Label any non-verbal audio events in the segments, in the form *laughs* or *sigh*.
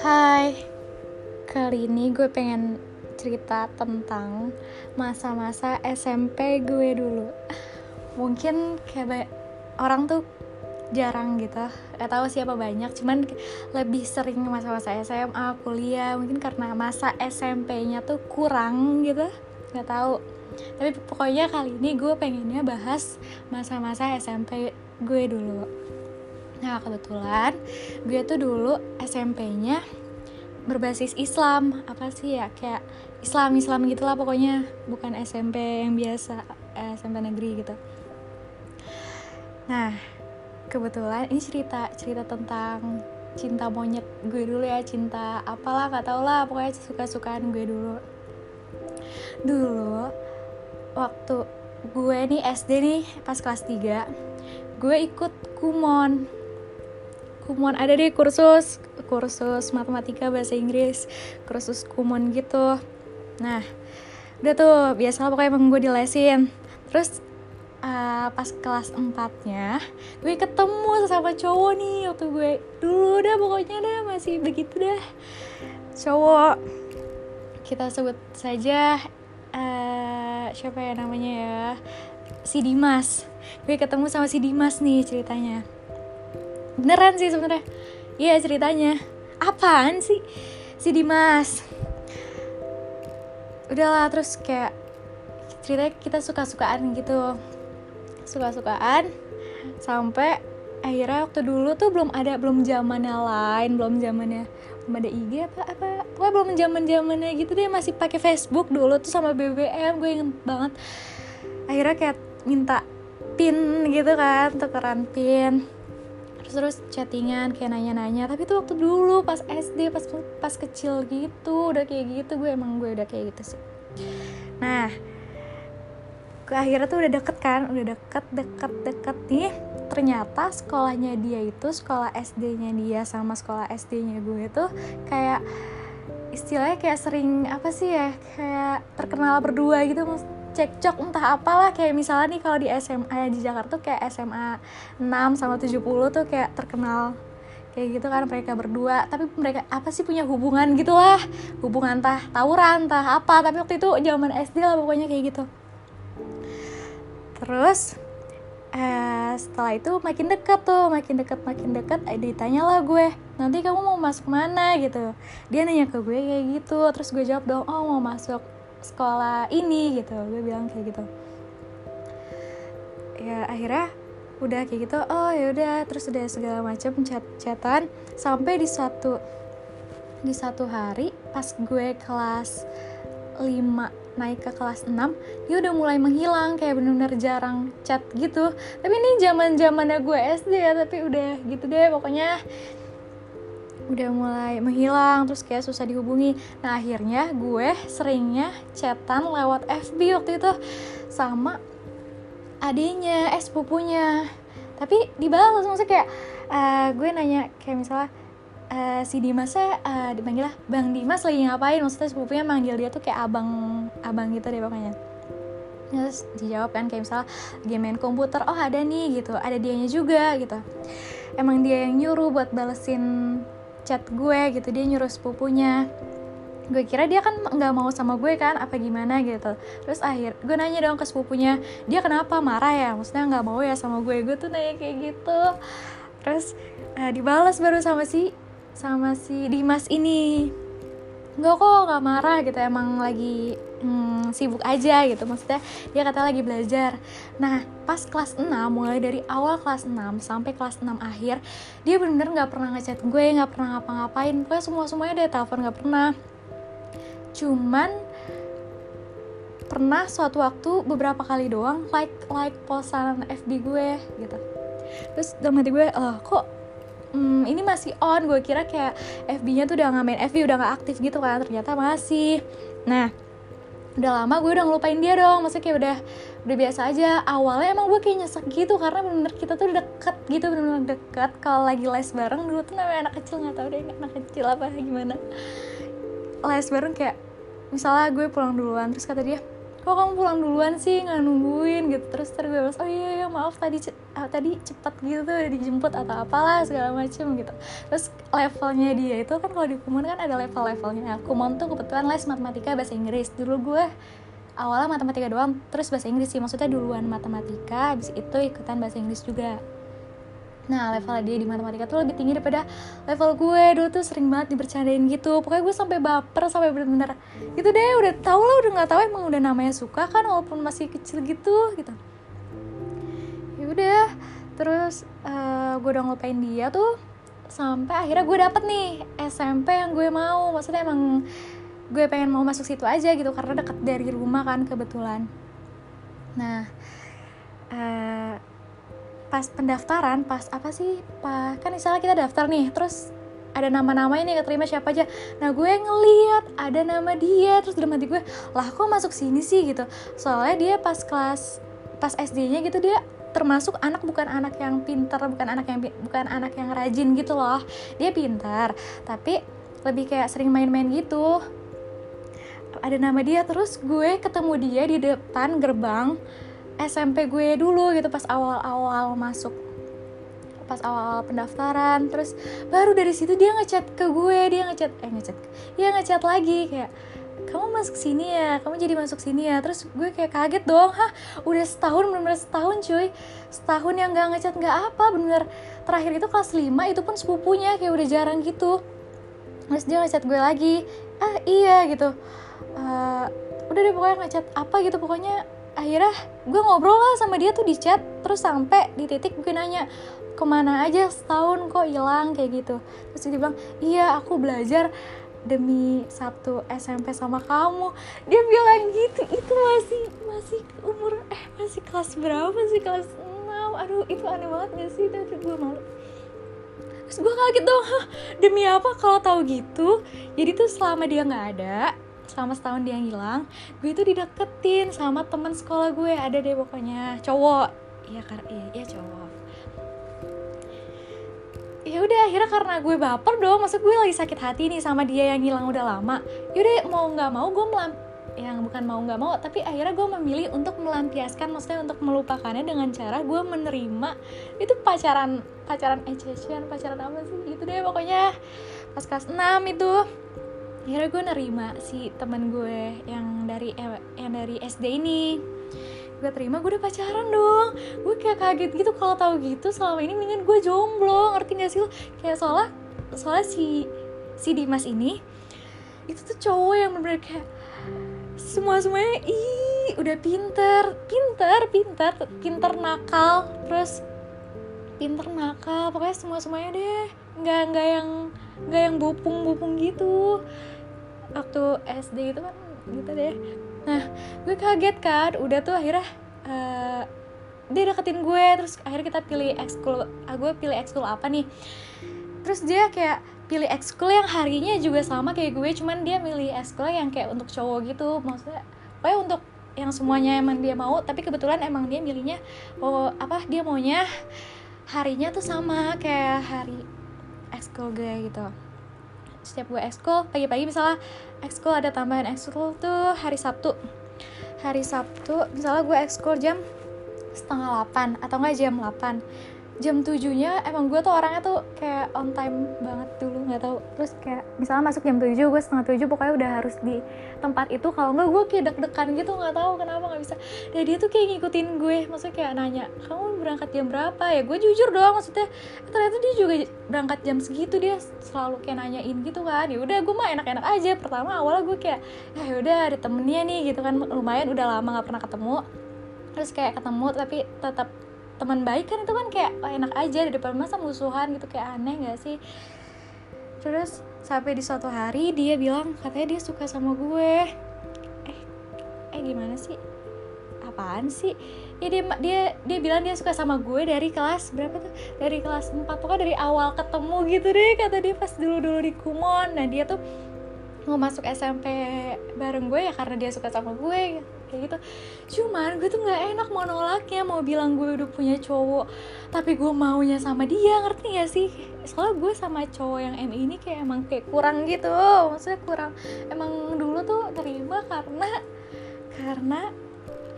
Hai, kali ini gue pengen cerita tentang masa-masa SMP gue dulu. Mungkin kayak orang tuh jarang gitu, gak tahu siapa banyak, cuman lebih sering masa-masa SMA, kuliah, mungkin karena masa SMP-nya tuh kurang gitu, gak tahu. Tapi pokoknya kali ini gue pengennya bahas masa-masa SMP gue dulu. Nah kebetulan gue tuh dulu SMP-nya berbasis Islam. Apa sih ya? Kayak Islam Islam gitulah pokoknya. Bukan SMP yang biasa eh, SMP negeri gitu. Nah kebetulan ini cerita cerita tentang cinta monyet gue dulu ya. Cinta apalah nggak tau lah pokoknya suka sukaan gue dulu. Dulu waktu gue nih SD nih pas kelas 3 gue ikut kumon. Kumon ada deh kursus kursus matematika bahasa Inggris kursus kumon gitu. Nah udah tuh biasa pokoknya emang gue dilesin. Terus uh, pas kelas 4 nya gue ketemu sama cowok nih waktu gue dulu dah pokoknya dah masih begitu dah. Cowok kita sebut saja uh, siapa ya namanya ya? Si Dimas gue ketemu sama si Dimas nih ceritanya. Beneran sih sebenarnya. Iya ceritanya. Apaan sih si Dimas? Udahlah terus kayak ceritanya kita suka-sukaan gitu. Suka-sukaan sampai akhirnya waktu dulu tuh belum ada belum zamannya lain belum zamannya belum ada IG apa apa. Pokoknya belum zaman zamannya gitu deh masih pakai Facebook dulu tuh sama BBM gue inget banget. Akhirnya kayak minta pin gitu kan tukeran pin. Terus chattingan kayak nanya-nanya. Tapi itu waktu dulu pas SD pas pas kecil gitu udah kayak gitu. Gue emang gue udah kayak gitu sih. Nah ke akhirnya tuh udah deket kan udah deket deket deket. Nih ternyata sekolahnya dia itu sekolah SD-nya dia sama sekolah SD-nya gue tuh kayak istilahnya kayak sering apa sih ya kayak terkenal berdua gitu cekcok entah apalah. Kayak misalnya nih kalau di SMA di Jakarta tuh kayak SMA 6 sama 70 tuh kayak terkenal. Kayak gitu kan mereka berdua. Tapi mereka apa sih punya hubungan gitu lah hubungan entah tawuran entah apa. Tapi waktu itu zaman SD lah pokoknya kayak gitu. Terus eh, setelah itu makin deket tuh makin deket makin deket eh, ditanya lah gue nanti kamu mau masuk mana? Gitu. Dia nanya ke gue kayak gitu. Terus gue jawab dong oh mau masuk sekolah ini gitu. Gue bilang kayak gitu. Ya akhirnya udah kayak gitu oh ya udah terus udah segala macam chat chatan sampai di satu di satu hari pas gue kelas 5 naik ke kelas 6 dia udah mulai menghilang kayak bener-bener jarang chat gitu. Tapi ini zaman zamannya gue SD ya tapi udah gitu deh pokoknya udah mulai menghilang terus kayak susah dihubungi. Nah akhirnya gue seringnya chatan lewat FB waktu itu sama adiknya eh sepupunya tapi dibalas maksudnya kayak uh, gue nanya kayak misalnya uh, si Dimasnya uh, dipanggil lah Bang Dimas lagi ngapain? Maksudnya sepupunya manggil dia tuh kayak abang abang gitu deh pokoknya. Terus dijawab kan kayak misalnya lagi main komputer oh ada nih gitu. Ada dianya juga gitu. Emang dia yang nyuruh buat balesin chat gue gitu dia nyuruh sepupunya. Gue kira dia kan nggak mau sama gue kan apa gimana gitu. Terus akhir gue nanya dong ke sepupunya dia kenapa marah ya? Maksudnya nggak mau ya sama gue? Gue tuh nanya kayak gitu. Terus uh, dibalas baru sama si sama si Dimas ini. Nggak kok nggak marah gitu. Emang lagi hmm, sibuk aja gitu. Maksudnya dia kata lagi belajar. Nah pas kelas 6 mulai dari awal kelas 6 sampai kelas 6 akhir dia bener-bener nggak pernah ngechat gue nggak pernah ngapa-ngapain. Pokoknya semua semuanya dia telepon nggak pernah. Cuman pernah suatu waktu beberapa kali doang like like posan FB gue gitu. Terus dalam hati gue oh kok hmm, ini masih on? Gue kira kayak FB-nya tuh udah nggak main FB udah nggak aktif gitu kan. Ternyata masih. Nah udah lama gue udah ngelupain dia dong. Maksudnya kayak udah udah biasa aja. Awalnya emang gue kayak nyesek gitu karena bener-bener kita tuh deket gitu bener-bener deket. Kalau lagi les bareng dulu tuh namanya anak kecil nggak tahu deh anak kecil apa gimana. Les bareng kayak misalnya gue pulang duluan terus kata dia kok kamu pulang duluan sih? Nggak nungguin gitu. Terus terus gue oh iya, iya maaf tadi ah, tadi cepet gitu dijemput atau apalah segala macem gitu. Terus levelnya dia itu kan kalau di kumon kan ada level-levelnya. Kumon tuh kebetulan les matematika bahasa Inggris. Dulu gue awalnya matematika doang terus bahasa Inggris sih. Maksudnya duluan matematika habis itu ikutan bahasa Inggris juga Nah level dia di matematika tuh lebih tinggi daripada level gue. Dulu tuh sering banget dibercandain gitu. Pokoknya gue sampai baper sampai bener-bener Gitu deh udah tau lah udah gak tau emang udah namanya suka kan Walaupun masih kecil gitu gitu. Ya udah terus uh, gue udah ngelupain dia tuh sampai akhirnya gue dapet nih SMP yang gue mau. Maksudnya emang gue pengen mau masuk situ aja gitu karena deket dari rumah kan kebetulan. Nah uh, pas pendaftaran pas apa sih pas kan misalnya kita daftar nih terus ada nama-nama ini keterima siapa aja. Nah gue ngeliat ada nama dia terus dalam hati gue lah kok masuk sini sih? gitu. Soalnya dia pas kelas pas SD-nya gitu dia termasuk anak bukan anak yang pintar bukan anak yang bukan anak yang rajin gitu loh. Dia pintar tapi lebih kayak sering main-main gitu. Ada nama dia terus gue ketemu dia di depan gerbang SMP gue dulu gitu pas awal-awal masuk pas awal-awal pendaftaran. Terus baru dari situ dia ngechat ke gue dia ngechat eh ngechat dia ngechat lagi kayak kamu masuk sini ya kamu jadi masuk sini ya. Terus gue kayak kaget dong hah udah setahun bener-bener setahun cuy. Setahun yang gak ngecat gak apa bener. Terakhir itu kelas 5 itu pun sepupunya kayak udah jarang gitu. Terus dia ngecat gue lagi ah iya gitu. Uh, udah deh pokoknya ngecat apa gitu. Pokoknya akhirnya gue ngobrol lah sama dia tuh di chat terus sampai di titik gue nanya ke mana aja setahun kok hilang? Kayak gitu. Terus dia bilang iya aku belajar demi satu SMP sama kamu. Dia bilang gitu itu masih masih umur eh masih kelas berapa sih? Kelas 6 aduh itu aneh banget gak sih? Tapi gue malu. Terus gue kaget dong demi apa kalau tahu gitu? Jadi tuh selama dia nggak ada selama setahun dia ngilang gue itu dideketin sama teman sekolah gue ada deh pokoknya. Cowok. Iya kar iya, iya cowok. Ya udah akhirnya karena gue baper dong masa gue lagi sakit hati nih sama dia yang hilang udah lama. Yaudah mau nggak mau gue melam yang bukan mau nggak mau tapi akhirnya gue memilih untuk melampiaskan maksudnya untuk melupakannya dengan cara gue menerima itu pacaran pacaran ecesian pacaran apa sih? Gitu deh pokoknya. Pas kelas 6 itu akhirnya gue nerima si teman gue yang dari eh, yang dari SD ini. Gue terima gue udah pacaran dong. Gue kayak kaget gitu kalau tahu gitu selama ini mendingan gue jomblo ngerti gak sih lo? Kayak soalnya soalnya si si Dimas ini itu tuh cowok yang bener-bener kayak semua semuanya ih udah pinter pinter pinter pinter nakal terus pinter nakal pokoknya semua semuanya deh. Nggak nggak yang nggak yang bopung bopung gitu. Waktu SD itu kan gitu deh. Nah gue kaget kan udah tuh akhirnya uh, dia deketin gue terus akhirnya kita pilih ekskul ah, gue pilih ekskul apa nih? Terus dia kayak pilih ekskul yang harinya juga sama kayak gue cuman dia milih ekskul yang kayak untuk cowok gitu. Maksudnya kayak untuk yang semuanya emang dia mau tapi kebetulan emang dia milihnya oh apa dia maunya harinya tuh sama kayak hari ekskul gue gitu. Setiap gue ekskul pagi-pagi misalnya ekskul ada tambahan ekskul tuh hari Sabtu. Hari Sabtu misalnya gue ekskul jam setengah 8 atau enggak jam 8 jam tujuhnya emang gue tuh orangnya tuh kayak on time banget dulu nggak tahu. Terus kayak misalnya masuk jam tujuh gue setengah tujuh pokoknya udah harus di tempat itu. Kalau nggak gue kayak deg-degan gitu nggak tahu kenapa nggak bisa. Dan dia tuh kayak ngikutin gue maksudnya kayak nanya kamu berangkat jam berapa ya? Gue jujur doang maksudnya. Ternyata dia juga berangkat jam segitu dia selalu kayak nanyain gitu kan. Ya udah gue mah enak-enak aja. Pertama awalnya gue kayak ya udah ada temennya nih gitu kan. Lumayan udah lama nggak pernah ketemu. Terus kayak ketemu tapi tetap teman baik kan itu kan kayak oh, enak aja di depan masa musuhan gitu. Kayak aneh gak sih? Terus sampai di suatu hari dia bilang katanya dia suka sama gue. Eh eh gimana sih? Apaan sih? Ya dia dia dia bilang dia suka sama gue dari kelas berapa tuh? Dari kelas 4 pokoknya dari awal ketemu gitu deh kata dia pas dulu dulu di Kumon. Nah dia tuh mau masuk SMP bareng gue ya karena dia suka sama gue kayak gitu. Cuman gue tuh nggak enak mau nolaknya mau bilang gue udah punya cowok tapi gue maunya sama dia ngerti gak sih? Soalnya gue sama cowok yang M ini kayak emang kayak kurang gitu. Maksudnya kurang emang dulu tuh terima karena karena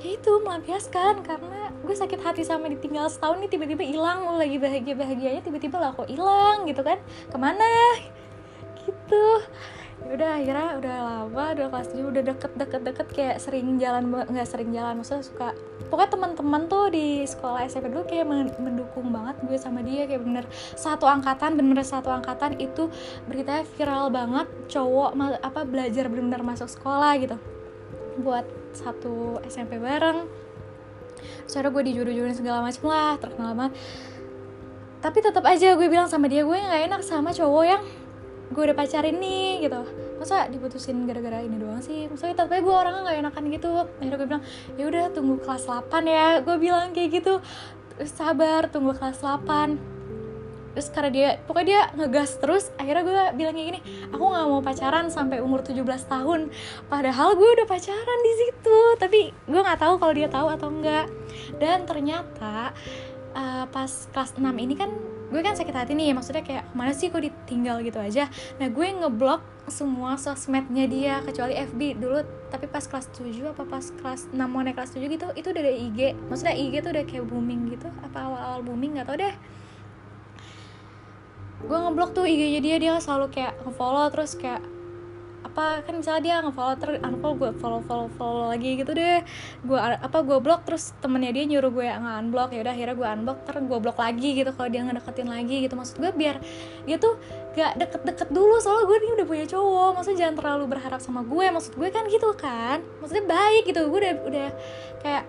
ya itu melampiaskan. Karena gue sakit hati sama ditinggal setahun nih tiba-tiba hilang lo lagi bahagia bahagianya tiba-tiba lah kok hilang gitu kan. Ke mana? Gitu udah akhirnya udah lama udah kelas 7 udah deket deket deket kayak sering jalan nggak sering jalan maksudnya suka pokoknya teman-teman tuh di sekolah SMP dulu kayak mendukung banget gue sama dia kayak bener satu angkatan bener satu angkatan itu beritanya viral banget cowok apa belajar bener-bener masuk sekolah gitu. Buat satu SMP bareng secara gue dijodoh-jodohin segala macem lah terkenal banget. Tapi tetap aja gue bilang sama dia gue nggak enak sama cowok yang gue udah pacarin nih gitu. Masa diputusin gara-gara ini doang sih? Maksudnya tapi gue orangnya nggak enakan gitu. Akhirnya gue bilang ya udah tunggu kelas 8 ya. Gue bilang kayak gitu. Sabar tunggu kelas 8 terus karena dia pokoknya dia ngegas terus akhirnya gue bilang kayak gini aku nggak mau pacaran sampai umur 17 tahun. Padahal gue udah pacaran di situ tapi gue nggak tahu kalau dia tahu atau enggak dan ternyata uh, pas kelas 6 ini kan gue kan sakit hati nih maksudnya kayak mana sih kok ditinggal gitu aja? Nah gue ngeblok semua sosmednya dia kecuali FB dulu tapi pas kelas 7 apa pas kelas 6 mau naik kelas 7 gitu itu udah ada IG maksudnya IG tuh udah kayak booming gitu apa awal-awal booming gak tau deh. Gue ngeblok tuh IG-nya dia dia selalu kayak ngefollow terus kayak apa kan misalnya dia nge-follow ter unfollow gue follow follow follow lagi gitu deh. Gue apa gue blok terus temennya dia nyuruh gue nggak unblock ya udah akhirnya gue unblock ter gue blok lagi gitu kalau dia ngedeketin lagi gitu. Maksud gue biar dia tuh gak deket-deket dulu soalnya gue ini udah punya cowok. Maksudnya jangan terlalu berharap sama gue maksud gue kan gitu kan. Maksudnya baik gitu. Gue udah udah kayak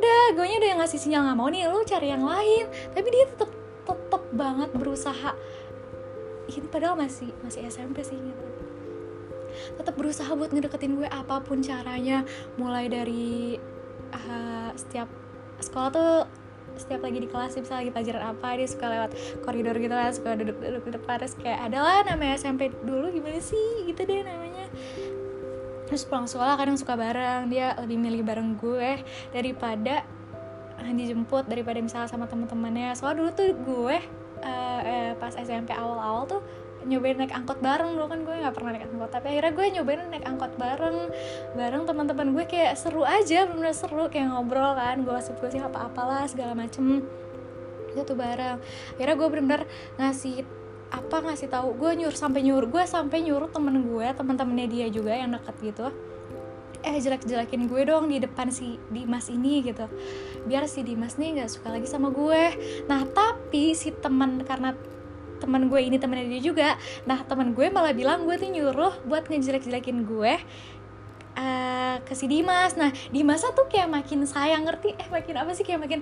udah gue nya udah ngasih sinyal nggak mau nih lu cari yang lain. Tapi dia tetep tetep banget berusaha. Ini padahal masih masih SMP sih gitu tetap berusaha buat ngedeketin gue apa pun caranya. Mulai dari uh, setiap sekolah tuh setiap lagi di kelas bisa lagi pelajaran apa dia suka lewat koridor gitu kan suka duduk-duduk di depan terus kayak adalah namanya SMP dulu gimana sih? Gitu deh namanya. Terus pulang sekolah kadang suka bareng dia lebih milih bareng gue daripada dijemput daripada misalnya sama teman-temannya soalnya dulu tuh gue uh, eh, pas SMP awal-awal tuh nyobain naik angkot bareng dulu kan gue nggak pernah naik angkot. Tapi akhirnya gue nyobain naik angkot bareng bareng teman-teman gue kayak seru aja bener seru kayak ngobrol kan gue gosip sih apa apalah segala macem. Itu tuh bareng. Akhirnya gue bener-bener ngasih apa ngasih tahu. Gue nyuruh sampai nyuruh gue sampai nyuruh temen gue teman-temannya dia juga yang deket gitu eh jelek-jelekin gue dong di depan si Dimas ini gitu. Biar si Dimas nih nggak suka lagi sama gue. Nah tapi si teman karena teman gue ini temennya dia juga. Nah teman gue malah bilang gue tuh nyuruh buat ngejelek-jelekin gue uh, ke si Dimas. Nah Dimas tuh kayak makin sayang ngerti? Eh makin apa sih? Kayak makin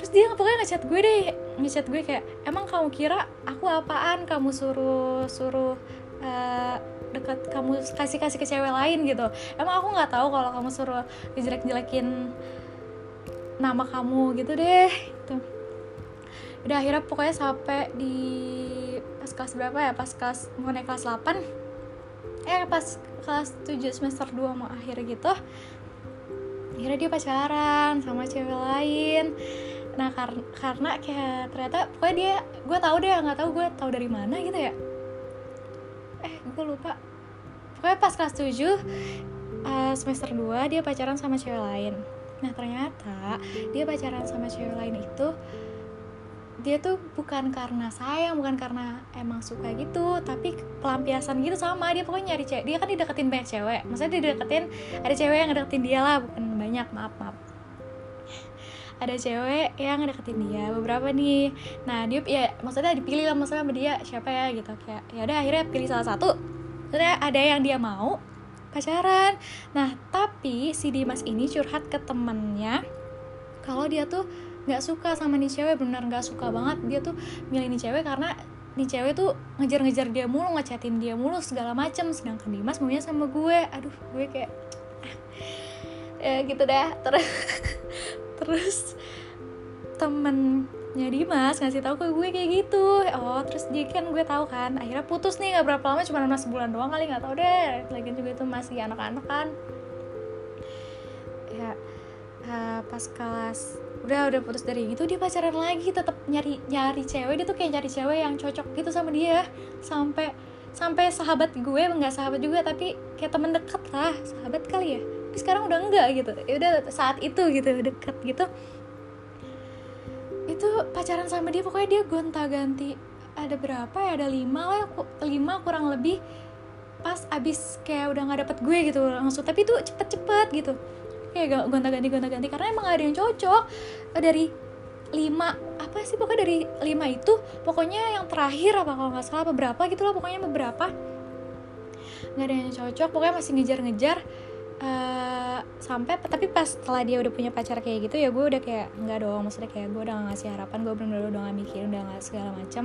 terus dia pokoknya ngechat gue deh ngechat gue kayak emang kamu kira aku apaan? Kamu suruh suruh uh, dekat kamu kasih kasih ke cewek lain gitu. Emang aku nggak tahu kalau kamu suruh ngejelek jelekin nama kamu gitu deh. Tuh udah akhirnya pokoknya sampai di pas kelas berapa ya? Pas kelas mau naik kelas 8 eh pas kelas 7 semester 2 mau akhir gitu. Akhirnya dia pacaran sama cewek lain. Nah kar karena kayak ternyata pokoknya dia gue tahu deh nggak tahu gue tahu dari mana gitu ya. Eh gue lupa. Pokoknya pas kelas 7 uh, eh, semester 2 dia pacaran sama cewek lain. Nah ternyata dia pacaran sama cewek lain itu dia tuh bukan karena sayang bukan karena emang suka gitu tapi pelampiasan gitu sama dia. Pokoknya nyari cewek. Dia kan dideketin banyak cewek. Maksudnya dia deketin ada cewek yang deketin dia lah. Bukan banyak maaf maaf. Ada cewek yang deketin dia beberapa nih. Nah dia ya maksudnya dipilih lah maksudnya sama dia siapa ya gitu. Kayak ya udah akhirnya pilih salah satu. Terus ada yang dia mau pacaran. Nah tapi si Dimas ini curhat ke temennya. Kalau dia tuh nggak suka sama nih cewek benar nggak suka banget dia tuh milih nih cewek karena nih cewek tuh ngejar-ngejar dia mulu ngechatin dia mulu segala macem. Sedangkan Dimas maunya sama gue. Aduh gue kayak *laughs* ya gitu dah. Terus *laughs* terus temennya Dimas ngasih tahu ke gue kayak gitu. Oh terus dia kan gue tahu kan akhirnya putus nih nggak berapa lama cuma lama sebulan doang kali nggak tahu deh. Lagi juga itu masih anak-anak kan pas kelas. Udah udah putus dari itu dia pacaran lagi tetap nyari nyari cewek. Dia tuh kayak nyari cewek yang cocok gitu sama dia. Sampai sampai sahabat gue nggak sahabat juga tapi kayak temen deket lah. Sahabat kali ya. Tapi sekarang udah enggak gitu. Ya udah saat itu gitu deket gitu. Itu pacaran sama dia pokoknya dia gonta ganti ada berapa ya? Ada lima lah lima kurang lebih. Pas abis kayak udah nggak dapet gue gitu langsung. Tapi itu cepet-cepet gitu kayak gonta ganti gonta ganti karena emang gak ada yang cocok. Dari lima apa sih pokoknya dari lima itu pokoknya yang terakhir apa kalau nggak salah beberapa gitu lah pokoknya beberapa nggak ada yang cocok pokoknya masih ngejar-ngejar uh, sampai tapi pas setelah dia udah punya pacar kayak gitu ya gue udah kayak nggak dong maksudnya kayak gue udah gak ngasih harapan gue bener-bener udah gak mikir udah gak segala macam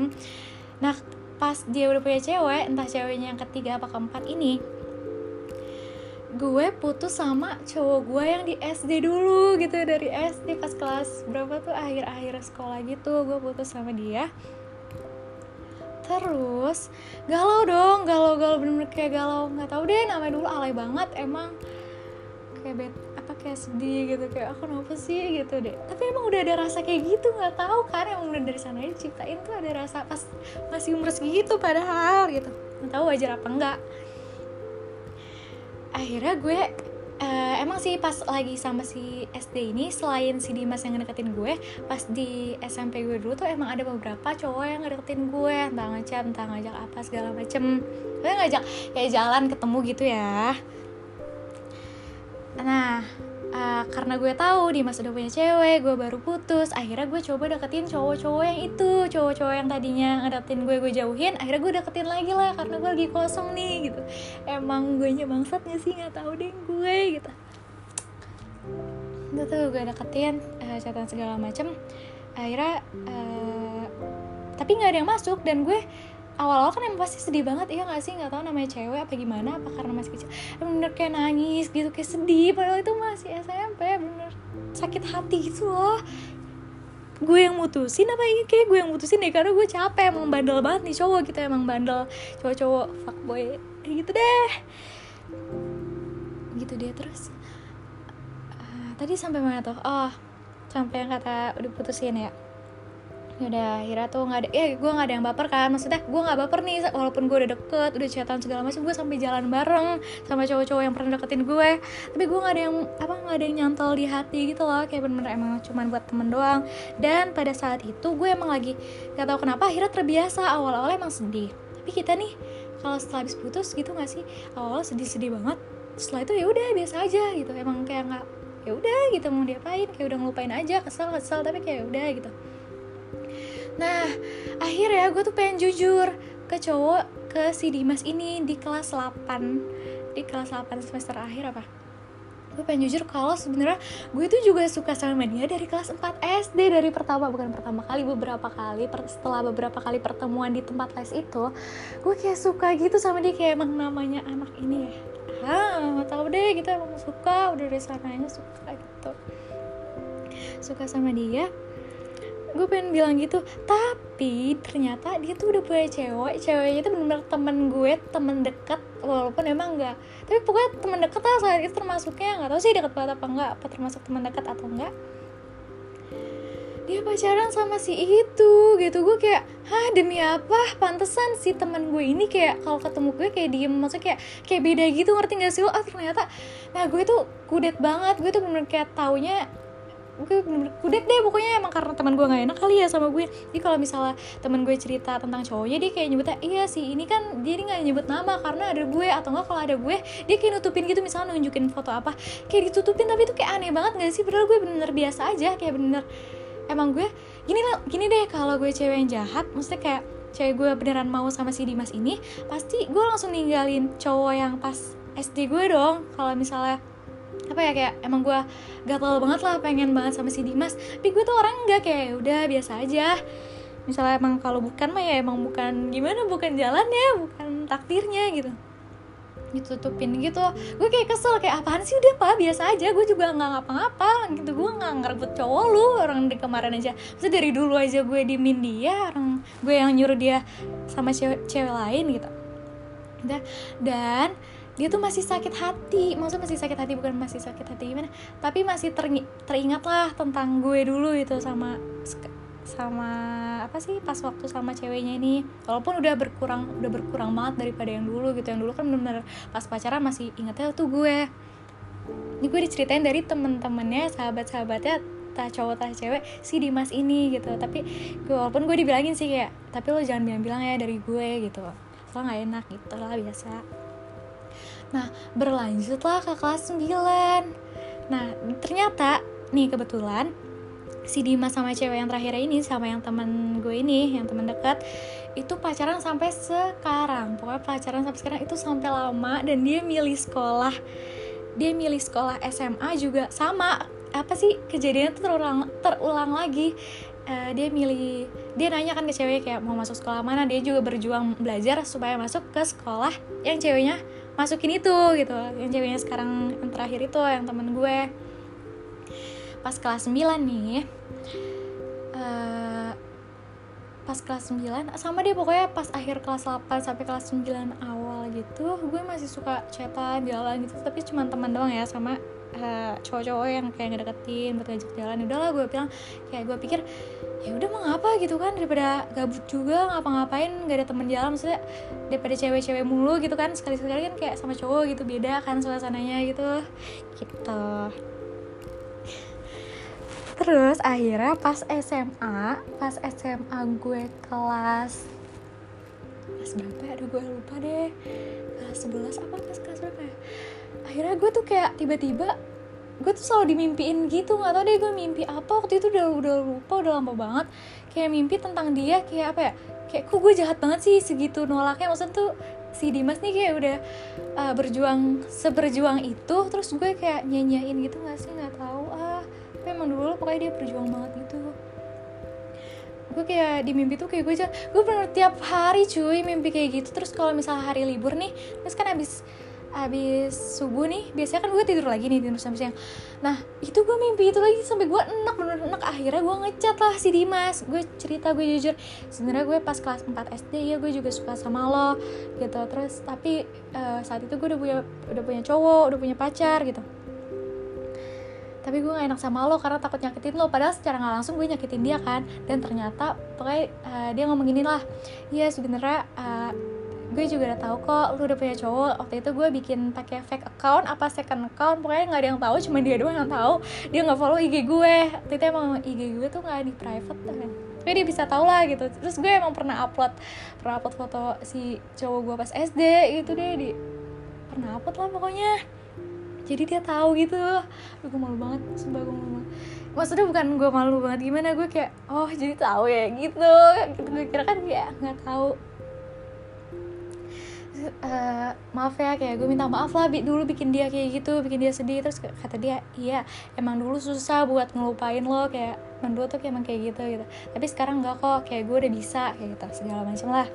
nah pas dia udah punya cewek entah ceweknya yang ketiga apa keempat ini gue putus sama cowok gue yang di SD dulu gitu dari SD pas kelas berapa tuh akhir-akhir sekolah gitu gue putus sama dia. Terus galau dong galau galau bener-bener kayak galau nggak tahu deh namanya dulu alay banget emang kayak bet apa kayak sedih gitu kayak aku kenapa sih? gitu deh. Tapi emang udah ada rasa kayak gitu nggak tahu kan emang udah dari sana aja ciptain tuh ada rasa pas masih umur segitu padahal gitu. Nggak tahu wajar apa enggak akhirnya gue uh, emang sih pas lagi sama si SD ini selain si Dimas yang ngedeketin gue pas di SMP gue dulu tuh emang ada beberapa cowok yang ngedeketin gue entah ngajak entah ngajak apa segala macem. Gue ngajak kayak jalan ketemu gitu ya. Nah uh, karena gue tahu Dimas udah punya cewek gue baru putus akhirnya gue coba deketin cowok-cowok yang itu cowok-cowok yang tadinya ngedeketin gue gue jauhin akhirnya gue deketin lagi lah karena gue lagi kosong nih gitu. Emang gue nya bangsat gak sih nggak tahu deh gue gitu. Itu tuh gue deketin uh, catatan segala macem. Akhirnya uh, tapi nggak ada yang masuk dan gue awal-awal kan emang pasti sedih banget iya gak sih? Nggak tahu namanya cewek apa gimana apa karena masih kecil. Bener kayak nangis gitu kayak sedih padahal itu masih SMP bener. Sakit hati gitu loh. Gue yang mutusin apa ini kayak gue yang mutusin deh karena gue capek emang bandel banget nih cowok gitu emang bandel cowok-cowok fuckboy. Gitu deh. Gitu dia terus uh, tadi sampai mana tuh? Oh sampai yang kata udah putusin ya ya udah akhirnya tuh nggak ada ya gue nggak ada yang baper kan. Maksudnya gue nggak baper nih walaupun gue udah deket udah chatan segala macam gue sampai jalan bareng sama cowok-cowok yang pernah deketin gue. Tapi gue nggak ada yang apa nggak ada yang nyantol di hati gitu loh. Kayak bener-bener emang cuman buat temen doang. Dan pada saat itu gue emang lagi nggak tahu kenapa akhirnya terbiasa. Awal-awal emang sedih. Tapi kita nih kalau setelah habis putus gitu nggak sih? Awal sedih-sedih banget. Setelah itu ya udah biasa aja gitu. Emang kayak nggak ya udah gitu mau diapain? Kayak udah ngelupain aja kesel kesel tapi kayak ya udah gitu Nah, akhirnya gue tuh pengen jujur ke cowok ke si Dimas ini di kelas 8 di kelas 8 semester akhir apa? Gue pengen jujur kalau sebenarnya gue itu juga suka sama dia dari kelas 4 SD dari pertama bukan pertama kali beberapa kali setelah beberapa kali pertemuan di tempat les itu gue kayak suka gitu sama dia kayak emang namanya anak ini ya. Ah tahu deh gitu emang suka udah dari sananya suka gitu. Suka sama dia gue pengen bilang gitu tapi ternyata dia tuh udah punya cewek. Ceweknya itu bener-bener temen gue temen deket walaupun emang enggak tapi pokoknya temen deket lah saat itu termasuknya nggak tahu sih deket banget apa enggak apa termasuk temen deket atau enggak dia pacaran sama si itu gitu. Gue kayak hah demi apa? Pantesan si temen gue ini kayak kalau ketemu gue kayak diem. Maksudnya kayak kayak beda gitu ngerti gak sih lo? Ah ternyata nah gue tuh kudet banget. Gue tuh -bener kayak taunya gue kudet deh pokoknya emang karena teman gue gak enak kali ya sama gue. Jadi kalau misalnya teman gue cerita tentang cowoknya dia kayak nyebutnya iya sih ini kan dia nggak nyebut nama karena ada gue atau enggak kalau ada gue dia kayak nutupin gitu misalnya nunjukin foto apa kayak ditutupin tapi itu kayak aneh banget gak sih? Padahal gue bener-bener biasa aja kayak bener emang gue gini gini deh kalau gue cewek yang jahat maksudnya kayak cewek gue beneran mau sama si Dimas ini pasti gue langsung ninggalin cowok yang pas SD gue dong kalau misalnya apa ya kayak emang gue gatel banget lah pengen banget sama si Dimas. Tapi gue tuh orang enggak kayak ya udah biasa aja. Misalnya emang kalau bukan mah ya emang bukan gimana bukan jalannya bukan takdirnya gitu. Ditutupin gitu. Gue kayak kesel kayak apaan sih udah pak? Biasa aja gue juga nggak ngapa-ngapa gitu. Gue nggak ngerebut cowok lu orang di kemarin aja. Maksudnya dari dulu aja gue dimin dia orang gue yang nyuruh dia sama cewek, cewek lain gitu. Dan dia tuh masih sakit hati. Maksudnya masih sakit hati bukan masih sakit hati gimana? Tapi masih teringat lah tentang gue dulu itu sama sama apa sih pas waktu sama ceweknya ini. Walaupun udah berkurang udah berkurang banget daripada yang dulu gitu. Yang dulu kan bener-bener pas pacaran masih ingetnya tuh gue. Ini gue diceritain dari temen-temennya sahabat-sahabatnya entah cowok entah cewek si Dimas ini gitu. Tapi gue walaupun gue dibilangin sih kayak tapi lo jangan bilang-bilang ya dari gue gitu. Soalnya nggak enak gitu lah biasa nah berlanjutlah ke kelas 9 nah ternyata nih kebetulan si Dimas sama cewek yang terakhir ini sama yang teman gue ini yang teman dekat itu pacaran sampai sekarang. Pokoknya pacaran sampai sekarang itu sampai lama dan dia milih sekolah. Dia milih sekolah SMA juga sama. Apa sih kejadiannya tuh terulang terulang lagi. Uh, dia milih dia nanya kan ke cewek kayak mau masuk sekolah mana? Dia juga berjuang belajar supaya masuk ke sekolah yang ceweknya masukin itu gitu. Yang ceweknya sekarang yang terakhir itu yang temen gue. Pas kelas 9 nih uh, pas kelas 9 sama dia pokoknya pas akhir kelas 8 sampai kelas 9 awal gitu gue masih suka chatan jalan gitu. Tapi cuma teman doang ya sama uh, cowok-cowok yang kayak ngedeketin buat ngajak jalan udahlah gue bilang kayak gue pikir ya udah mau ngapa gitu kan daripada gabut juga ngapa-ngapain gak ada temen jalan maksudnya daripada cewek-cewek mulu gitu kan sekali-sekali kan kayak sama cowok gitu beda kan suasananya gitu gitu. Terus akhirnya pas SMA pas SMA gue kelas kelas berapa ya? Aduh gue lupa deh. Kelas 11 apa? Kelas kelas berapa ya akhirnya gue tuh kayak tiba-tiba gue tuh selalu dimimpiin gitu. Nggak tau deh gue mimpi apa. Waktu itu udah udah lupa udah lama banget. Kayak mimpi tentang dia kayak apa ya? Kayak kok gue jahat banget sih segitu nolaknya. Maksudnya tuh si Dimas nih kayak udah uh, berjuang seberjuang itu terus gue kayak nyanyain gitu nggak sih? Nggak tahu. Ah tapi emang dulu pokoknya dia berjuang banget gitu. Gue kayak di mimpi tuh kayak gue aja gue pernah tiap hari cuy mimpi kayak gitu. Terus kalau misalnya hari libur nih terus kan abis abis subuh nih biasanya kan gue tidur lagi nih tidur sampai siang. Nah itu gue mimpi itu lagi sampai gue enak bener enak. Akhirnya gue ngecat lah si Dimas. Gue cerita gue jujur. Sebenarnya gue pas kelas 4 SD ya gue juga suka sama lo gitu. Terus tapi uh, saat itu gue udah punya udah punya cowok udah punya pacar gitu. Tapi gue gak enak sama lo karena takut nyakitin lo. Padahal secara nggak langsung gue nyakitin dia kan. Dan ternyata pokoknya uh, dia ngomong gini lah. Iya sebenarnya uh, gue juga udah tahu kok lu udah punya cowok. Waktu itu gue bikin pakai fake account apa second account. Pokoknya nggak ada yang tahu cuma dia doang yang tahu. Dia nggak follow IG gue. Waktu itu emang IG gue tuh nggak di private kan tapi dia bisa tahu lah gitu. Terus gue emang pernah upload pernah upload foto si cowok gue pas SD gitu deh di pernah upload lah pokoknya. Jadi dia tahu gitu. Aduh, gue malu banget sumpah gue malu banget. Maksudnya bukan gue malu banget gimana? Gue kayak oh jadi tahu ya gitu. Gitu gue kira kan ya nggak tahu uh, maaf ya kayak gue minta maaf lah dulu bikin dia kayak gitu bikin dia sedih. Terus kata dia iya emang dulu susah buat ngelupain lo kayak menurut tuh emang kayak gitu gitu. Tapi sekarang enggak kok kayak gue udah bisa kayak gitu segala macam lah.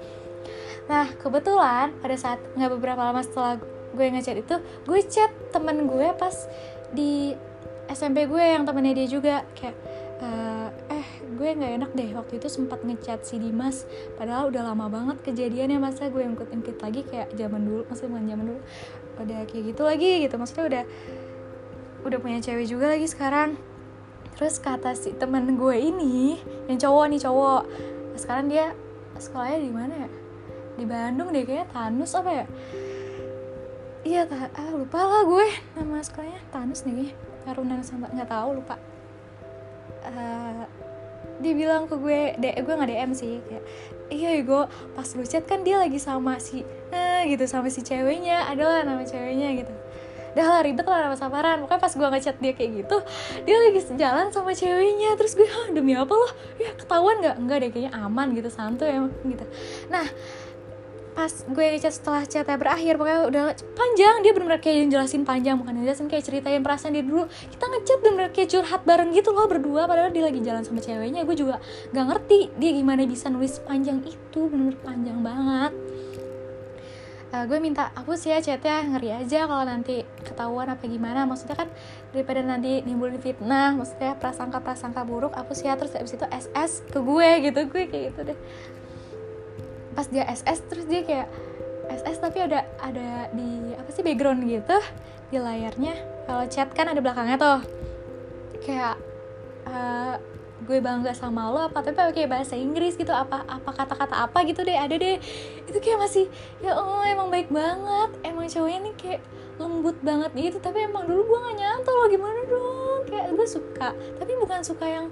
Nah kebetulan pada saat nggak beberapa lama setelah gue ngechat itu gue chat temen gue pas di SMP gue yang temennya dia juga kayak gue nggak enak deh. Waktu itu sempat ngechat si Dimas. Padahal udah lama banget kejadiannya masa gue ngikut-ngikut lagi kayak zaman dulu maksudnya bukan zaman dulu. Udah kayak gitu lagi gitu. Maksudnya udah udah punya cewek juga lagi sekarang. Terus kata si temen gue ini yang cowok nih cowok. Sekarang dia sekolahnya di mana ya? Di Bandung deh kayaknya Tanus apa ya? Iya ta ah, lupa lah gue nama sekolahnya. Tanus nih Taruna sama nggak tahu lupa. Uh, dia bilang ke gue de gue nggak dm sih kayak iya gue pas lu chat kan dia lagi sama si eh, gitu sama si ceweknya adalah nama ceweknya gitu. Dah lah ribet lah nama samaran pokoknya pas gue ngechat dia kayak gitu dia lagi jalan sama ceweknya. Terus gue demi apa loh? Ya ketahuan nggak? Enggak deh kayaknya aman gitu santuy emang gitu. Nah pas gue chat setelah chatnya berakhir pokoknya udah panjang dia benar-benar kayak jelasin panjang bukan jelasin kayak ceritain perasaan dia dulu. Kita ngechat benar-benar kayak curhat bareng gitu loh berdua padahal dia lagi jalan sama ceweknya gue juga nggak ngerti dia gimana bisa nulis panjang itu benar-benar panjang banget. Uh, gue minta aku sih ya chatnya ngeri aja kalau nanti ketahuan apa gimana. Maksudnya kan daripada nanti nimbulin fitnah maksudnya prasangka prasangka buruk aku sih ya terus abis itu SS ke gue gitu gue kayak gitu deh pas dia SS terus dia kayak SS tapi ada ada di apa sih background gitu di layarnya. Kalau chat kan ada belakangnya tuh. Kayak uh, gue bangga sama lo apa? Tapi pakai bahasa Inggris gitu apa apa kata-kata apa? Gitu deh ada deh. Itu kayak masih ya oh emang baik banget. Emang cowoknya nih kayak lembut banget gitu. Tapi emang dulu gue gak nyantol lo gimana dong? Kayak gue suka. Tapi bukan suka yang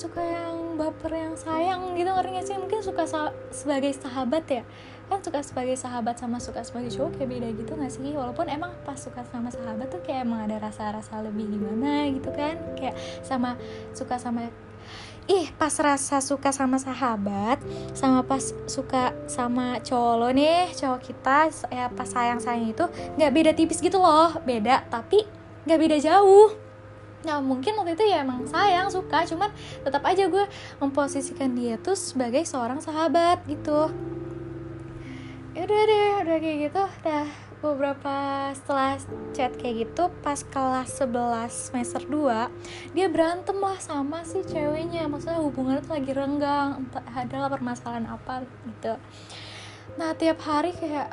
suka yang baper yang sayang gitu ngerti gak sih? Mungkin suka sa sebagai sahabat ya. Kan suka sebagai sahabat sama suka sebagai cowok kayak beda gitu gak sih? Walaupun emang pas suka sama sahabat tuh kayak emang ada rasa-rasa lebih gimana gitu kan? Kayak sama suka sama ih pas rasa suka sama sahabat sama pas suka sama cowok lo nih cowok kita ya pas sayang sayang itu nggak beda tipis gitu loh. Beda tapi nggak beda jauh Nah mungkin waktu itu ya emang sayang suka cuman tetap aja gue memposisikan dia tuh sebagai seorang sahabat gitu. Ya udah deh udah kayak gitu. Dah beberapa setelah chat kayak gitu pas kelas 11 semester 2 dia berantem lah sama si ceweknya. Maksudnya hubungannya tuh lagi renggang entah adalah permasalahan apa gitu. Nah tiap hari kayak